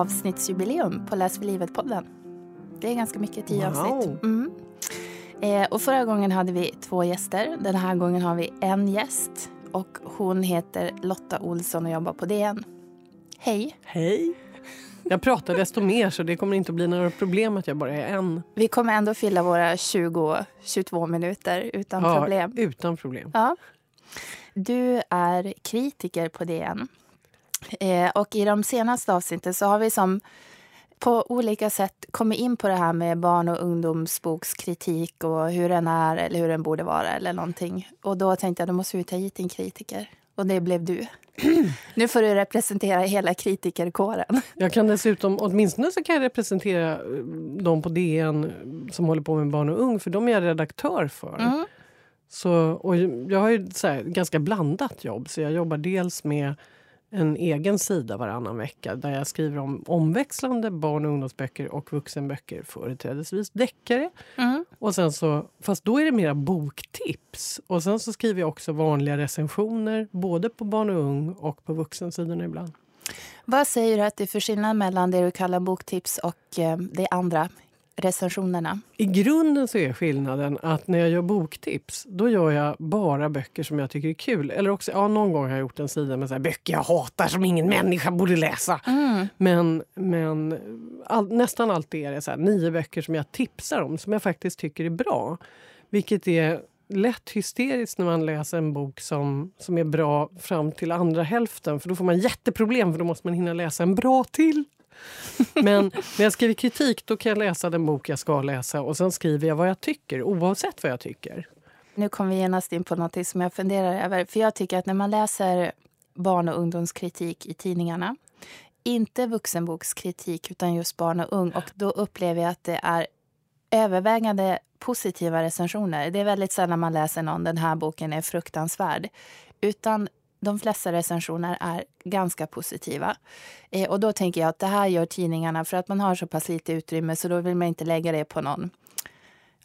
avsnittsjubileum på Läs för livet-podden. Det är ganska mycket, tio Wow. avsnitt. Mm. Eh, och förra gången hade vi två gäster. Den här gången har vi en gäst. Och hon heter Lotta Olsson och jobbar på DN. Hej! Hej! Jag pratar desto mer så det kommer inte att bli några problem att jag bara är en. Vi kommer ändå fylla våra 20-22 minuter utan Ja, problem. Utan problem. Ja. Du är kritiker på DN. Eh, och i de senaste avsnitten så har vi som på olika sätt kommit in på det här med barn och ungdomsbokskritik och hur den är eller hur den borde vara eller någonting. Och då tänkte jag, då måste vi ta hit en kritiker. Och det blev du. nu får du representera hela kritikerkåren. Jag kan dessutom, åtminstone så kan jag representera eh, de på DN som håller på med barn och ung, för de är jag redaktör för. Mm. Så, och jag har ju så här, ganska blandat jobb, så jag jobbar dels med en egen sida varannan vecka där jag skriver om omväxlande barn och ungdomsböcker och vuxenböcker, företrädesvis deckare. Mm. Och sen så, fast då är det mera boktips. Och sen så skriver jag också vanliga recensioner både på barn och ung och på vuxensidorna ibland. Vad säger du att det är för skillnad mellan det du kallar boktips och eh, de andra recensionerna? I grunden så är skillnaden att när jag gör boktips då gör jag bara böcker som jag tycker är kul. Eller också, ja, någon gång har jag gjort en sida med så här, böcker jag hatar som ingen människa borde läsa. Men, men all, nästan alltid är det så här, nio böcker som jag tipsar om som jag faktiskt tycker är bra. Vilket är lätt hysteriskt när man läser en bok som, som är bra fram till andra hälften. För då får man jätteproblem för då måste man hinna läsa en bra till. Men när jag skriver kritik då kan jag läsa den bok jag ska läsa och sen skriver jag vad jag tycker oavsett vad jag tycker. Nu kommer vi genast in på något som jag funderar över. För jag tycker att när man läser barn och ungdomskritik i tidningarna, inte vuxenbokskritik utan just barn och ung, och då upplever jag att det är övervägande positiva recensioner. Det är väldigt sällan man läser någon, den här boken är fruktansvärd. Utan de flesta recensioner är ganska positiva. Eh, och då tänker jag att det här gör tidningarna för att man har så pass lite utrymme så då vill man inte lägga det på någon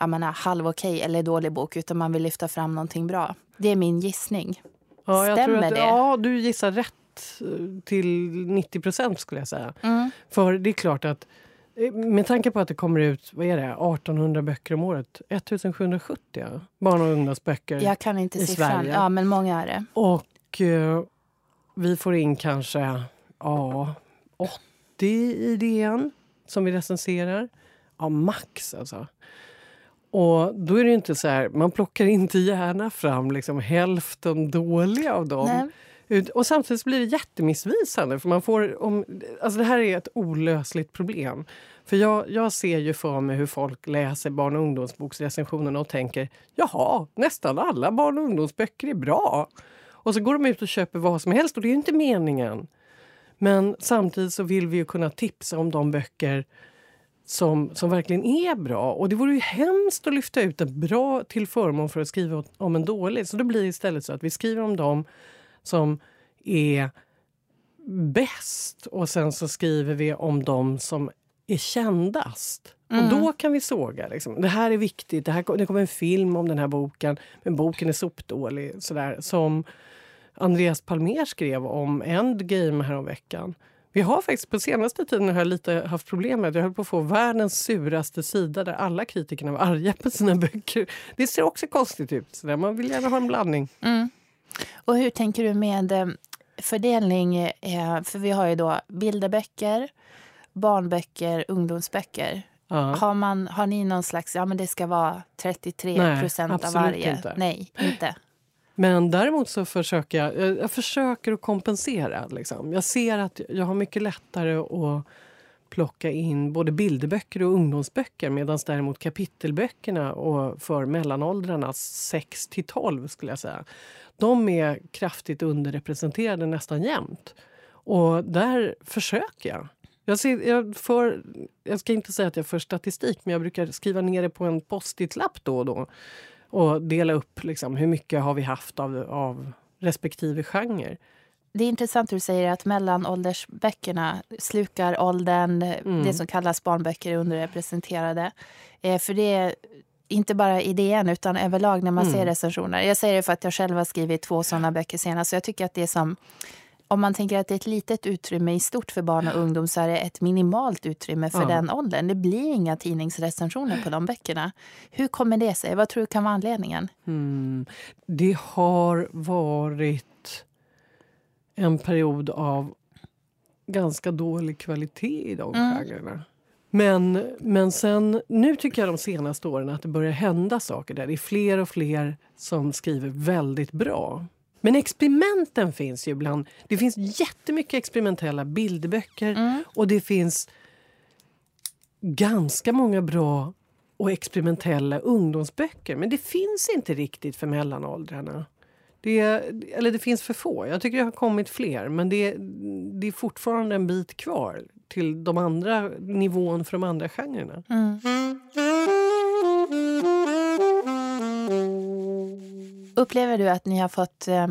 jag menar, halv okej eller dålig bok utan man vill lyfta fram någonting bra. Det är min gissning. Ja, Stämmer att, det? Ja, du gissar rätt eh, till 90 procent skulle jag säga. För det är klart att eh, med tanke på att det kommer ut vad är det, 1800 böcker om året, 1770 ja, barn och ungdomsböcker. Jag kan inte I. Sverige. Ja, men många är det. Och eh, vi får in kanske ja, 80 i DN som vi recenserar. Ja, max alltså. Och då är det inte så här, man plockar inte gärna fram liksom hälften dåliga av dem. Nej. Och samtidigt blir det jättemissvisande. För man får, om, alltså det här är ett olösligt problem. För jag, jag ser ju för mig hur folk läser barn och ungdomsboksrecensionerna och tänker jaha, nästan alla barn och ungdomsböcker är bra. Och så går de ut och köper vad som helst och det är ju inte meningen. Men samtidigt så vill vi ju kunna tipsa om de böcker som, som verkligen är bra. Och det vore ju hemskt att lyfta ut en bra till förmån för att skriva om en dålig. Så då blir det istället så att vi skriver om dem som är bäst och sen så skriver vi om dem som är kändast. Och då kan vi såga. Liksom. Det här är viktigt. Det, här, det kommer en film om den här boken, men boken är sopdålig. Sådär. Som Andreas Palmér skrev om Endgame häromveckan. Vi har faktiskt på senaste tiden har jag lite haft problem med att jag höll på att få världens suraste sida där alla kritikerna var arga på sina böcker. Det ser också konstigt ut. Så där. Man vill gärna ha en blandning. Och hur tänker du med eh, fördelning? Eh, för vi har ju då bilderböcker, barnböcker, ungdomsböcker. Ja. Har, man, har ni någon slags, ja men det ska vara 33 Nej, procent av varje? inte. Nej, inte. Men däremot så försöker jag, jag, jag försöker att kompensera. Liksom. Jag ser att jag har mycket lättare att plocka in både bilderböcker och ungdomsböcker medan däremot kapitelböckerna och för mellanåldrarna 6 till 12 skulle jag säga. De är kraftigt underrepresenterade nästan jämt. Och där försöker jag. Jag, ser, jag, för, jag ska inte säga att jag för statistik men jag brukar skriva ner det på en post-it-lapp då och då och dela upp liksom, hur mycket har vi haft av, av respektive genre. Det är intressant hur du säger att mellanåldersböckerna slukar åldern. Mm. Det som kallas barnböcker är underrepresenterade. Eh, för det är inte bara i DN utan överlag när man Mm. ser recensioner. Jag säger det för att jag själv har skrivit två såna böcker senast. Så jag tycker att det är som om man tänker att det är ett litet utrymme i stort för barn och ungdom så är det ett minimalt utrymme för Ja. den åldern. Det blir inga tidningsrecensioner på de böckerna. Hur kommer det sig? Vad tror du kan vara anledningen? Mm. Det har varit en period av ganska dålig kvalitet i de Mm. genrerna. Men, men sen, nu tycker jag de senaste åren att det börjar hända saker där. Det är fler och fler som skriver väldigt bra. Men experimenten finns ju ibland. Det finns jättemycket experimentella bilderböcker Mm. och det finns ganska många bra och experimentella ungdomsböcker. Men det finns inte riktigt för mellanåldrarna. Det, eller det finns för få. Jag tycker det har kommit fler, men det, det är fortfarande en bit kvar till de andra nivån för de andra genrerna. Mm. Upplever du att ni har fått eh,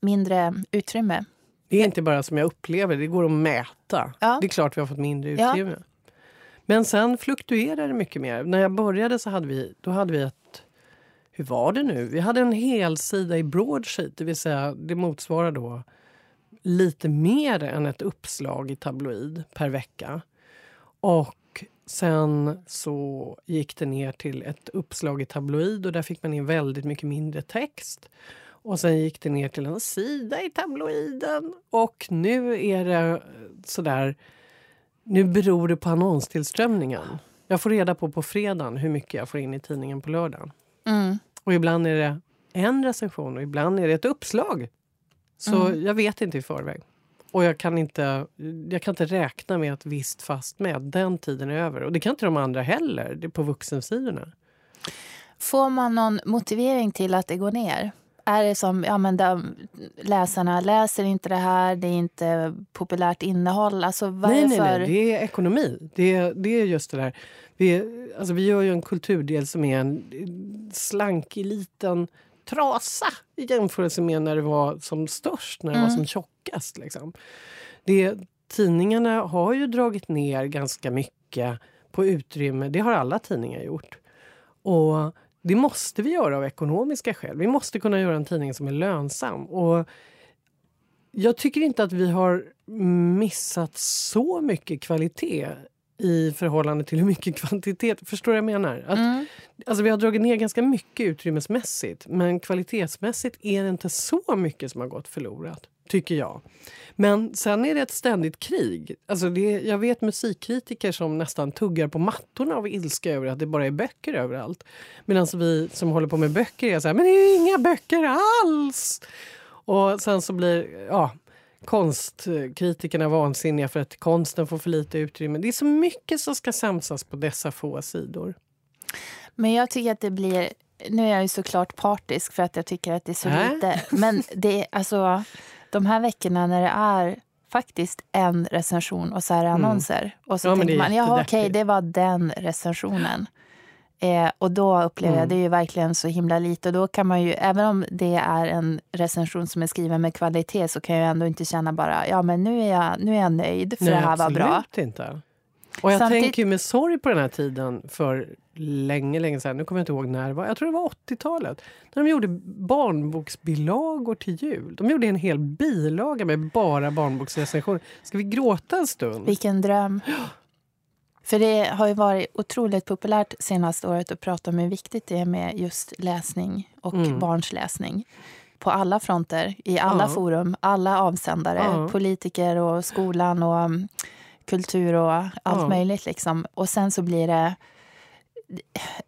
mindre utrymme? Det är inte bara som jag upplever det, går att mäta. Ja. Det är klart vi har fått mindre Ja. utrymme. Men sen fluktuerar det mycket mer. När jag började så hade vi, då hade vi ett... Hur var det nu? Vi hade en hel sida i broadsheet, det vill säga det motsvarar då lite mer än ett uppslag i tabloid per vecka. Och sen så gick det ner till ett uppslag i tabloid och där fick man in väldigt mycket mindre text. Och sen gick det ner till en sida i tabloiden och nu är det sådär... Nu beror det på annonstillströmningen. Jag får reda på på fredagen hur mycket jag får in i tidningen på lördagen. Mm. Och ibland är det en recension och ibland är det ett uppslag. Så Mm. jag vet inte i förväg. Och jag kan inte, jag kan inte räkna med ett visst fast med. Den tiden är över. Och det kan inte de andra heller, det är på vuxensidorna. Får man någon motivering till att det går ner? Är det som ja, men de, läsarna läser inte det här, det är inte populärt innehåll? Alltså, Nej, nej, nej, det är ekonomi. Det är, det är just det där. Vi, alltså, vi gör ju en kulturdel som är en slankig liten trasa i jämförelse med när det var som störst, när det var Mm. som tjockast. Liksom. Det, tidningarna har ju dragit ner ganska mycket på utrymme. Det har alla tidningar gjort. Och det måste vi göra av ekonomiska skäl. Vi måste kunna göra en tidning som är lönsam. Och jag tycker inte att vi har missat så mycket kvalitet i förhållande till hur mycket kvantitet. Förstår du vad jag menar? Att, Mm. alltså vi har dragit ner ganska mycket utrymmesmässigt men kvalitetsmässigt är det inte så mycket som har gått förlorat, tycker jag. Men sen är det ett ständigt krig. Alltså det, jag vet musikkritiker som nästan tuggar på mattorna av ilska över att det bara är böcker överallt. Medan vi som håller på med böcker är så här, men det är ju inga böcker alls! Och sen så blir ja, konstkritikerna vansinniga för att konsten får för lite utrymme. Det är så mycket som ska samsas på dessa få sidor. Men jag tycker att det blir... Nu är jag ju såklart partisk för att jag tycker att det är så Äh? lite. Men det alltså de här veckorna när det är faktiskt en recension och så är det annonser. Och så Mm. Ja, tänker man, jaha okej, jättedeppigt. det var den recensionen. Eh, och då upplever jag Mm. det är ju verkligen så himla lite. Och då kan man ju, även om det är en recension som är skriven med kvalitet så kan jag ändå inte känna bara, ja men nu är jag, nu är jag nöjd för det här var bra. inte. Och jag Samtidigt- tänker med sorg på den här tiden för länge, länge sedan. Nu kommer jag inte ihåg när det var. Jag tror det var 80-talet. När de gjorde barnboksbilagor till jul. De gjorde en hel bilaga med bara barnboksrecensioner. Ska vi gråta en stund? Vilken dröm. För det har ju varit otroligt populärt senaste året att prata om hur viktigt det är med just läsning och Mm. barns läsning. På alla fronter, i alla Ja. forum, alla avsändare. Ja. Politiker och skolan och um, kultur och allt Ja. möjligt. Liksom. Och sen så blir det...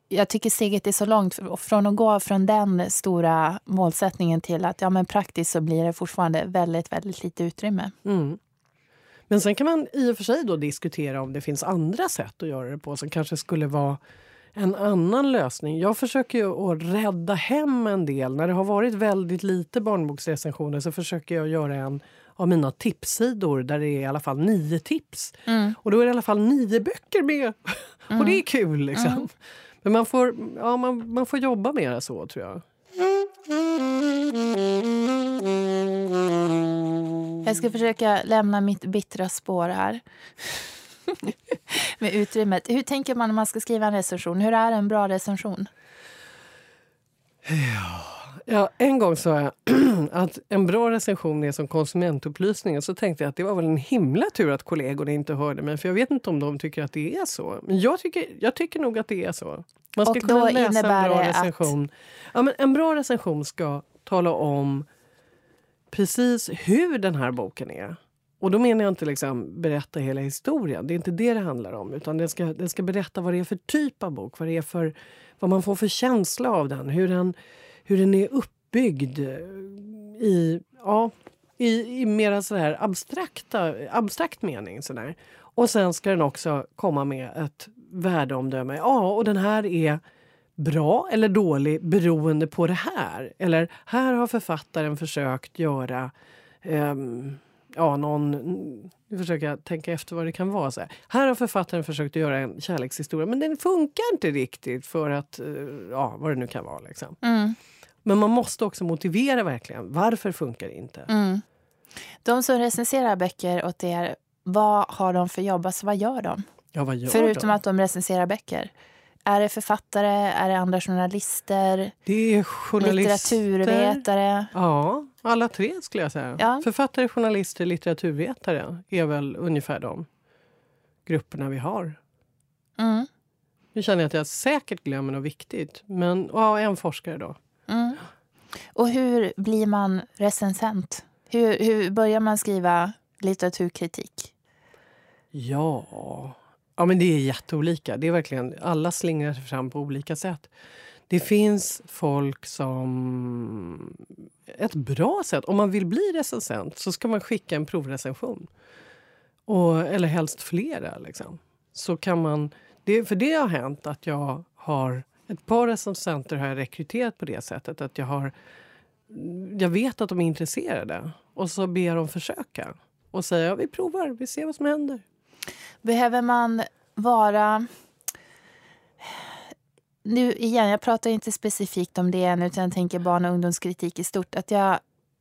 Jag tycker steget är så långt från att gå från den stora målsättningen till att ja, men praktiskt så blir det fortfarande väldigt, väldigt lite utrymme. Mm. Men sen kan man i och för sig då diskutera om det finns andra sätt att göra det på som kanske skulle vara en annan lösning. Jag försöker ju att rädda hem en del. När det har varit väldigt lite barnboksrecensioner så försöker jag göra en av mina tipssidor där det är i alla fall nio tips. Och då är det i alla fall nio böcker med. Och det är kul liksom. Men man får, ja, man, man får jobba mer så tror jag. Jag ska försöka lämna mitt bittra spår här. Med utrymmet. Hur tänker man när man ska skriva en recension? Hur är en bra recension? Ja, en gång sa jag att en bra recension är som konsumentupplysning. Och så tänkte jag att det var väl en himla tur att kollegorna inte hörde mig. För jag vet inte om de tycker att det är så. Men jag tycker, jag tycker nog att det är så. Man ska Och kunna läsa en bra det att- recension. Ja, men en bra recension ska tala om precis hur den här boken är. Och då menar jag inte liksom berätta hela historien. Det är inte det det handlar om. Utan den ska, den ska berätta vad det är för typ av bok. Vad, det är för, vad man får för känsla av den. Hur den, hur den är uppbyggd i, ja, i, i mera sådär abstrakta, abstrakt mening. Sådär. Och sen ska den också komma med ett värdeomdöme. Ja, och den här är bra eller dålig beroende på det här. Eller här har författaren försökt göra ehm, ja, någon... Nu försöker jag tänka efter vad det kan vara. Så här. här har författaren försökt göra en kärlekshistoria men den funkar inte riktigt för att... eh, Ja, vad det nu kan vara. Liksom. Mm. Men man måste också motivera verkligen. Varför funkar det inte? Mm. De som recenserar böcker åt er, vad har de för jobb? Alltså, vad gör de? Ja, vad gör Förutom de? att de recenserar böcker. Är det författare? Är det andra journalister? Det är journalister. Litteraturvetare? Ja, alla tre skulle jag säga. Ja. Författare, journalister, litteraturvetare är väl ungefär de grupperna vi har. Mm. Nu känner jag att jag säkert glömmer något viktigt. Men ja, en forskare då. Mm. Och hur blir man recensent? Hur, hur börjar man skriva litteraturkritik? Ja ja, men det är jätteolika. Det är verkligen, alla slingrar sig fram på olika sätt. Det finns folk som... Ett bra sätt, om man vill bli recensent så ska man skicka en provrecension. Och, eller helst flera. Liksom. Så kan man, det, för det har hänt att jag har... Ett par recensenter har jag rekryterat på det sättet. att Jag har jag vet att de är intresserade och så ber de försöka. Och säger ja, vi provar, vi ser vad som händer. Behöver man vara... Nu igen, jag pratar inte specifikt om det än utan jag tänker barn och ungdomskritik i stort. Att jag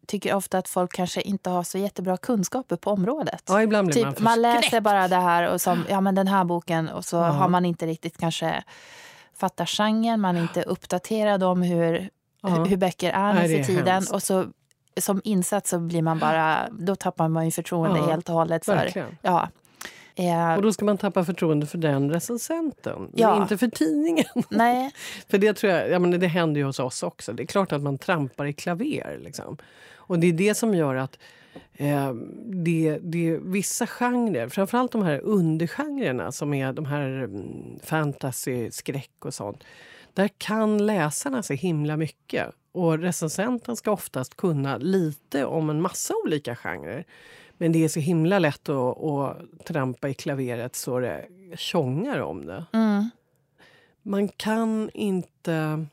tycker ofta att folk kanske inte har så jättebra kunskaper på området. Ja, ibland blir man Typ, man läser förskräckt. bara det här och som, ja men den här boken och så Ja. har man inte riktigt kanske fattat genren, man är inte uppdaterad om hur, Ja. hur böcker är nu för tiden. hemskt. Och så som insats så blir man bara, då tappar man ju förtroende Ja, helt och hållet för, Verkligen. ja. Eh, Och då ska man tappa förtroende för den recensenten, men Ja. inte för tidningen. nej, för det tror jag, ja, men det händer ju hos oss också. Det är klart att man trampar i klaver. Liksom. Och det är det som gör att eh, det, det är vissa genrer, framförallt de här undergenrerna som är de här mm, fantasy, skräck och sånt. Där kan läsarna så himla mycket. Och recensenten ska oftast kunna lite om en massa olika genrer. Men det är så himla lätt att, att trampa i klaveret så det tjongar om det. mm, Man kan inte...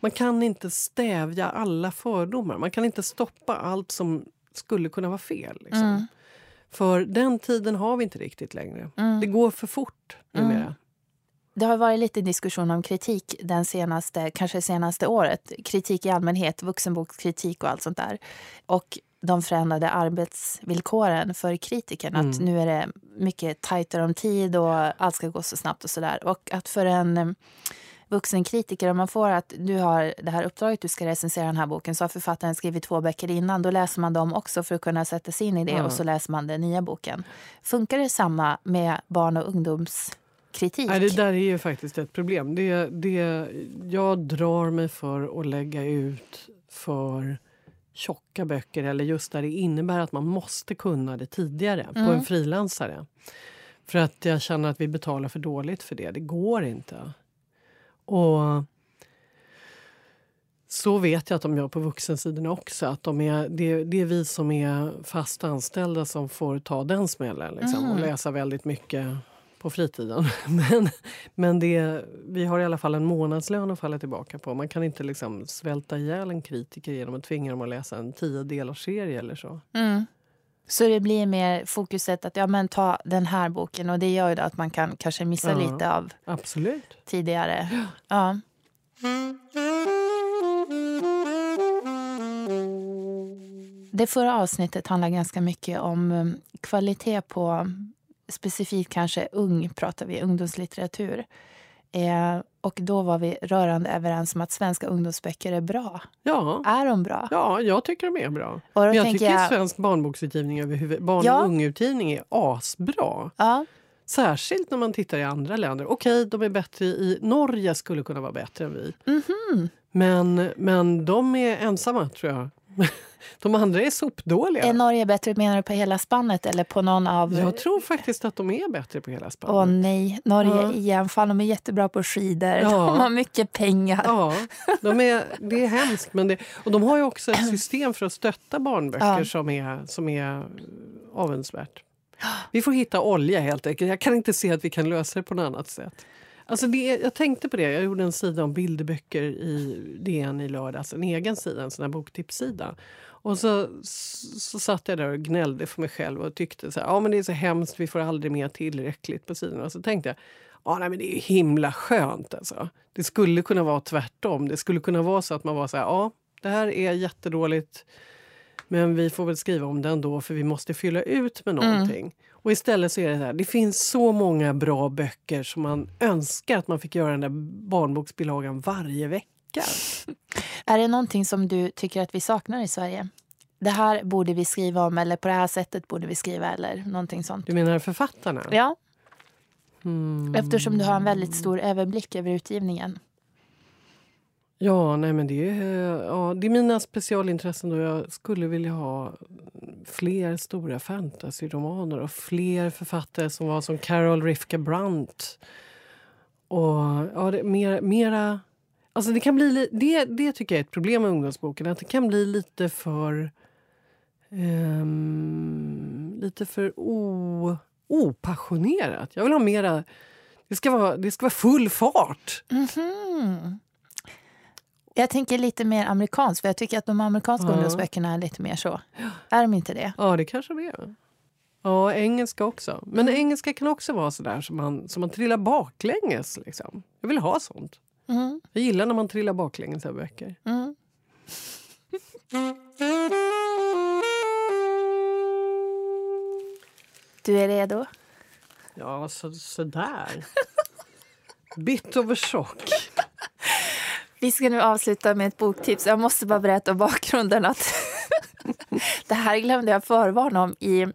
Man kan inte stävja alla fördomar. Man kan inte stoppa allt som skulle kunna vara fel. Liksom. Mm. För den tiden har vi inte riktigt längre. Mm. Det går för fort numera. Det har varit lite diskussion om kritik den senaste, kanske senaste året. Kritik i allmänhet, vuxenbokskritik och allt sånt där. Och de förändrade arbetsvillkoren för kritikerna. Att Mm. nu är det mycket tajtare om tid och allt ska gå så snabbt och sådär. Och att för en eh, vuxenkritiker, om man får att du har det här uppdraget, du ska recensera den här boken, så har författaren skrivit två böcker innan. Då läser man dem också för att kunna sätta sig in i det Ja. och så läser man den nya boken. Funkar det samma med barn och ungdomskritik? Nej, det där är ju faktiskt ett problem. Det, det, jag drar mig för att lägga ut för tjocka böcker eller just där det innebär att man måste kunna det tidigare på Mm. en frilansare. För att jag känner att vi betalar för dåligt för det. Det går inte. Och så vet jag att de gör på vuxensidorna också. Att de är, det, det är vi som är fast anställda som får ta den smällen liksom, och Mm. läsa väldigt mycket på fritiden. Men, men det, vi har i alla fall en månadslön att falla tillbaka på. Man kan inte liksom svälta ihjäl en kritiker genom att tvinga dem att läsa en tio delars serie eller så. Mm. Så det blir mer fokuset att ja, men ta den här boken och det gör ju då att man kan kanske missa Ja. lite av Absolut. tidigare. Ja. Det förra avsnittet handlar ganska mycket om um, kvalitet på specifikt kanske ung, pratar vi, ungdomslitteratur. Eh, och då var vi rörande överens om att svenska ungdomsböcker är bra. Ja. Är de bra? Ja, jag tycker de är bra. Och jag tycker jag- svensk barnboksutgivning överhuvud, barn Ja. och ungutgivning är asbra. Ja, Särskilt när man tittar i andra länder. Okej, de är bättre i Norge skulle kunna vara bättre än vi. Mhm. Men, men de är ensamma tror jag. De andra är sopdåliga. Är Norge bättre menar du på hela spannet eller på någon av... Jag tror faktiskt att de är bättre på hela Åh spannet. nej, Norge Ja. igen. Fan, de är jättebra på skidor. Ja. De har mycket pengar. Ja, de är, det är hemskt. Men det, och de har ju också ett system för att stötta barnböcker Ja. som, är, som är avundsvärt. Vi får hitta olja helt enkelt. Jag kan inte se att vi kan lösa det på något annat sätt. Alltså det, jag tänkte på det. Jag gjorde en sida om bilderböcker i DN i lördags. En egen sida, en sån här boktipssida. Och så, så satt jag där och gnällde för mig själv och tyckte så här, ja men det är så hemskt, vi får aldrig mer tillräckligt på sidorna. Och så tänkte jag, ja nej, men det är himla skönt alltså. Det skulle kunna vara tvärtom. Det skulle kunna vara så att man var så här, ja det här är jättedåligt men vi får väl skriva om det ändå för vi måste fylla ut med någonting. Och istället så är det så här, det finns så många bra böcker som man önskar att man fick göra den där barnboksbilagan varje vecka. Är det någonting som du tycker att vi saknar i Sverige? Det här borde vi skriva om eller på det här sättet borde vi skriva eller någonting sånt. Du menar författarna? Ja, Mm. eftersom du har en väldigt stor överblick över utgivningen. Ja, nej men det är, ja, det är mina specialintressen. Då jag skulle vilja ha fler stora fantasyromaner och fler författare som var som Carol Rifka Brandt. Och ja, det, mer, mera... Alltså det, kan bli, det, det tycker jag är ett problem med ungdomsboken. Att det kan bli lite för... Um, lite för o, opassionerat. Jag vill ha mera... Det ska vara, det ska vara full fart. Mhm. Jag tänker lite mer amerikanskt, för jag tycker att de amerikanska Ja. ungdomsböckerna är lite mer så. Är de inte det? Ja, det kanske det är. Ja, engelska också. Men engelska kan också vara så där som man, som man trillar baklänges. Liksom. Jag vill ha sånt. Mm. Jag gillar när man trillar baklänges i böcker. Mm. Du är redo? Ja, så, sådär. Bit of a shock. Vi ska nu avsluta med ett boktips. Jag måste bara berätta om bakgrunden. Att det här glömde jag förvarna om i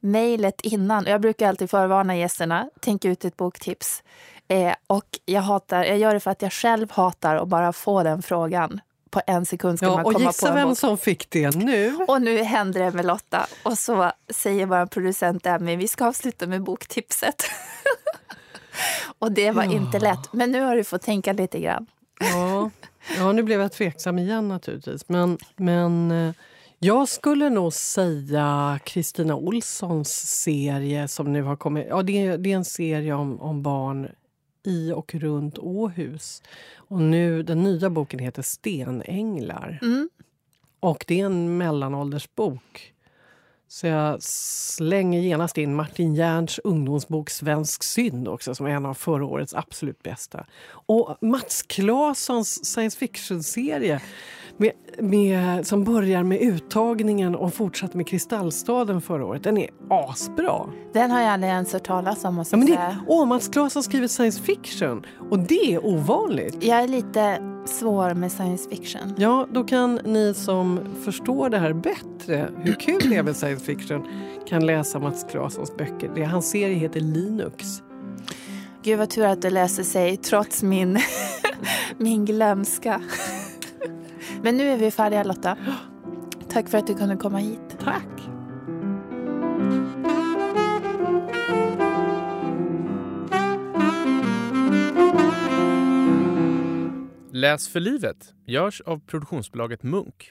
mejlet innan. Jag brukar alltid förvarna gästerna. Tänk ut ett boktips. Eh, och jag, hatar, jag gör det för att jag själv hatar att bara få den frågan. På en sekund ska Ja, man och komma på gissa en vem bok. som fick det nu. Och nu händer det med Lotta. Och så säger vår producent Emmy, vi ska avsluta med boktipset. och det var Ja. inte lätt. Men nu har du fått tänka lite grann. Ja, ja nu blev jag tveksam igen naturligtvis. Men, men eh, jag skulle nog säga Kristina Olssons serie som nu har kommit. Ja, det, är, det är en serie om, om barn i och runt Åhus. Och nu, den nya boken heter Stenänglar. Mm. Och det är en mellanåldersbok. Så jag slänger genast in Martin Järns ungdomsbok Svensk synd också som är en av förra årets absolut bästa. Och Mats Claessons science fiction-serie med, med, som börjar med uttagningen och fortsatte med Kristallstaden förra året. Den är asbra. Den har jag aldrig ens hört talas om. Måste Ja, men det, säga. åh, Mats Claesson skriver science fiction och det är ovanligt. jag är lite svår med science fiction. Ja, då kan ni som förstår det här bättre, hur kul det är med science fiction, kan läsa Mats Claessons böcker. Det, hans serie heter Linux. Gud vad tur att det läser sig trots min, min glömska. Men nu är vi färdiga Lotta. Tack för att du kunde komma hit. Tack! Läs för livet görs av produktionsbolaget Munk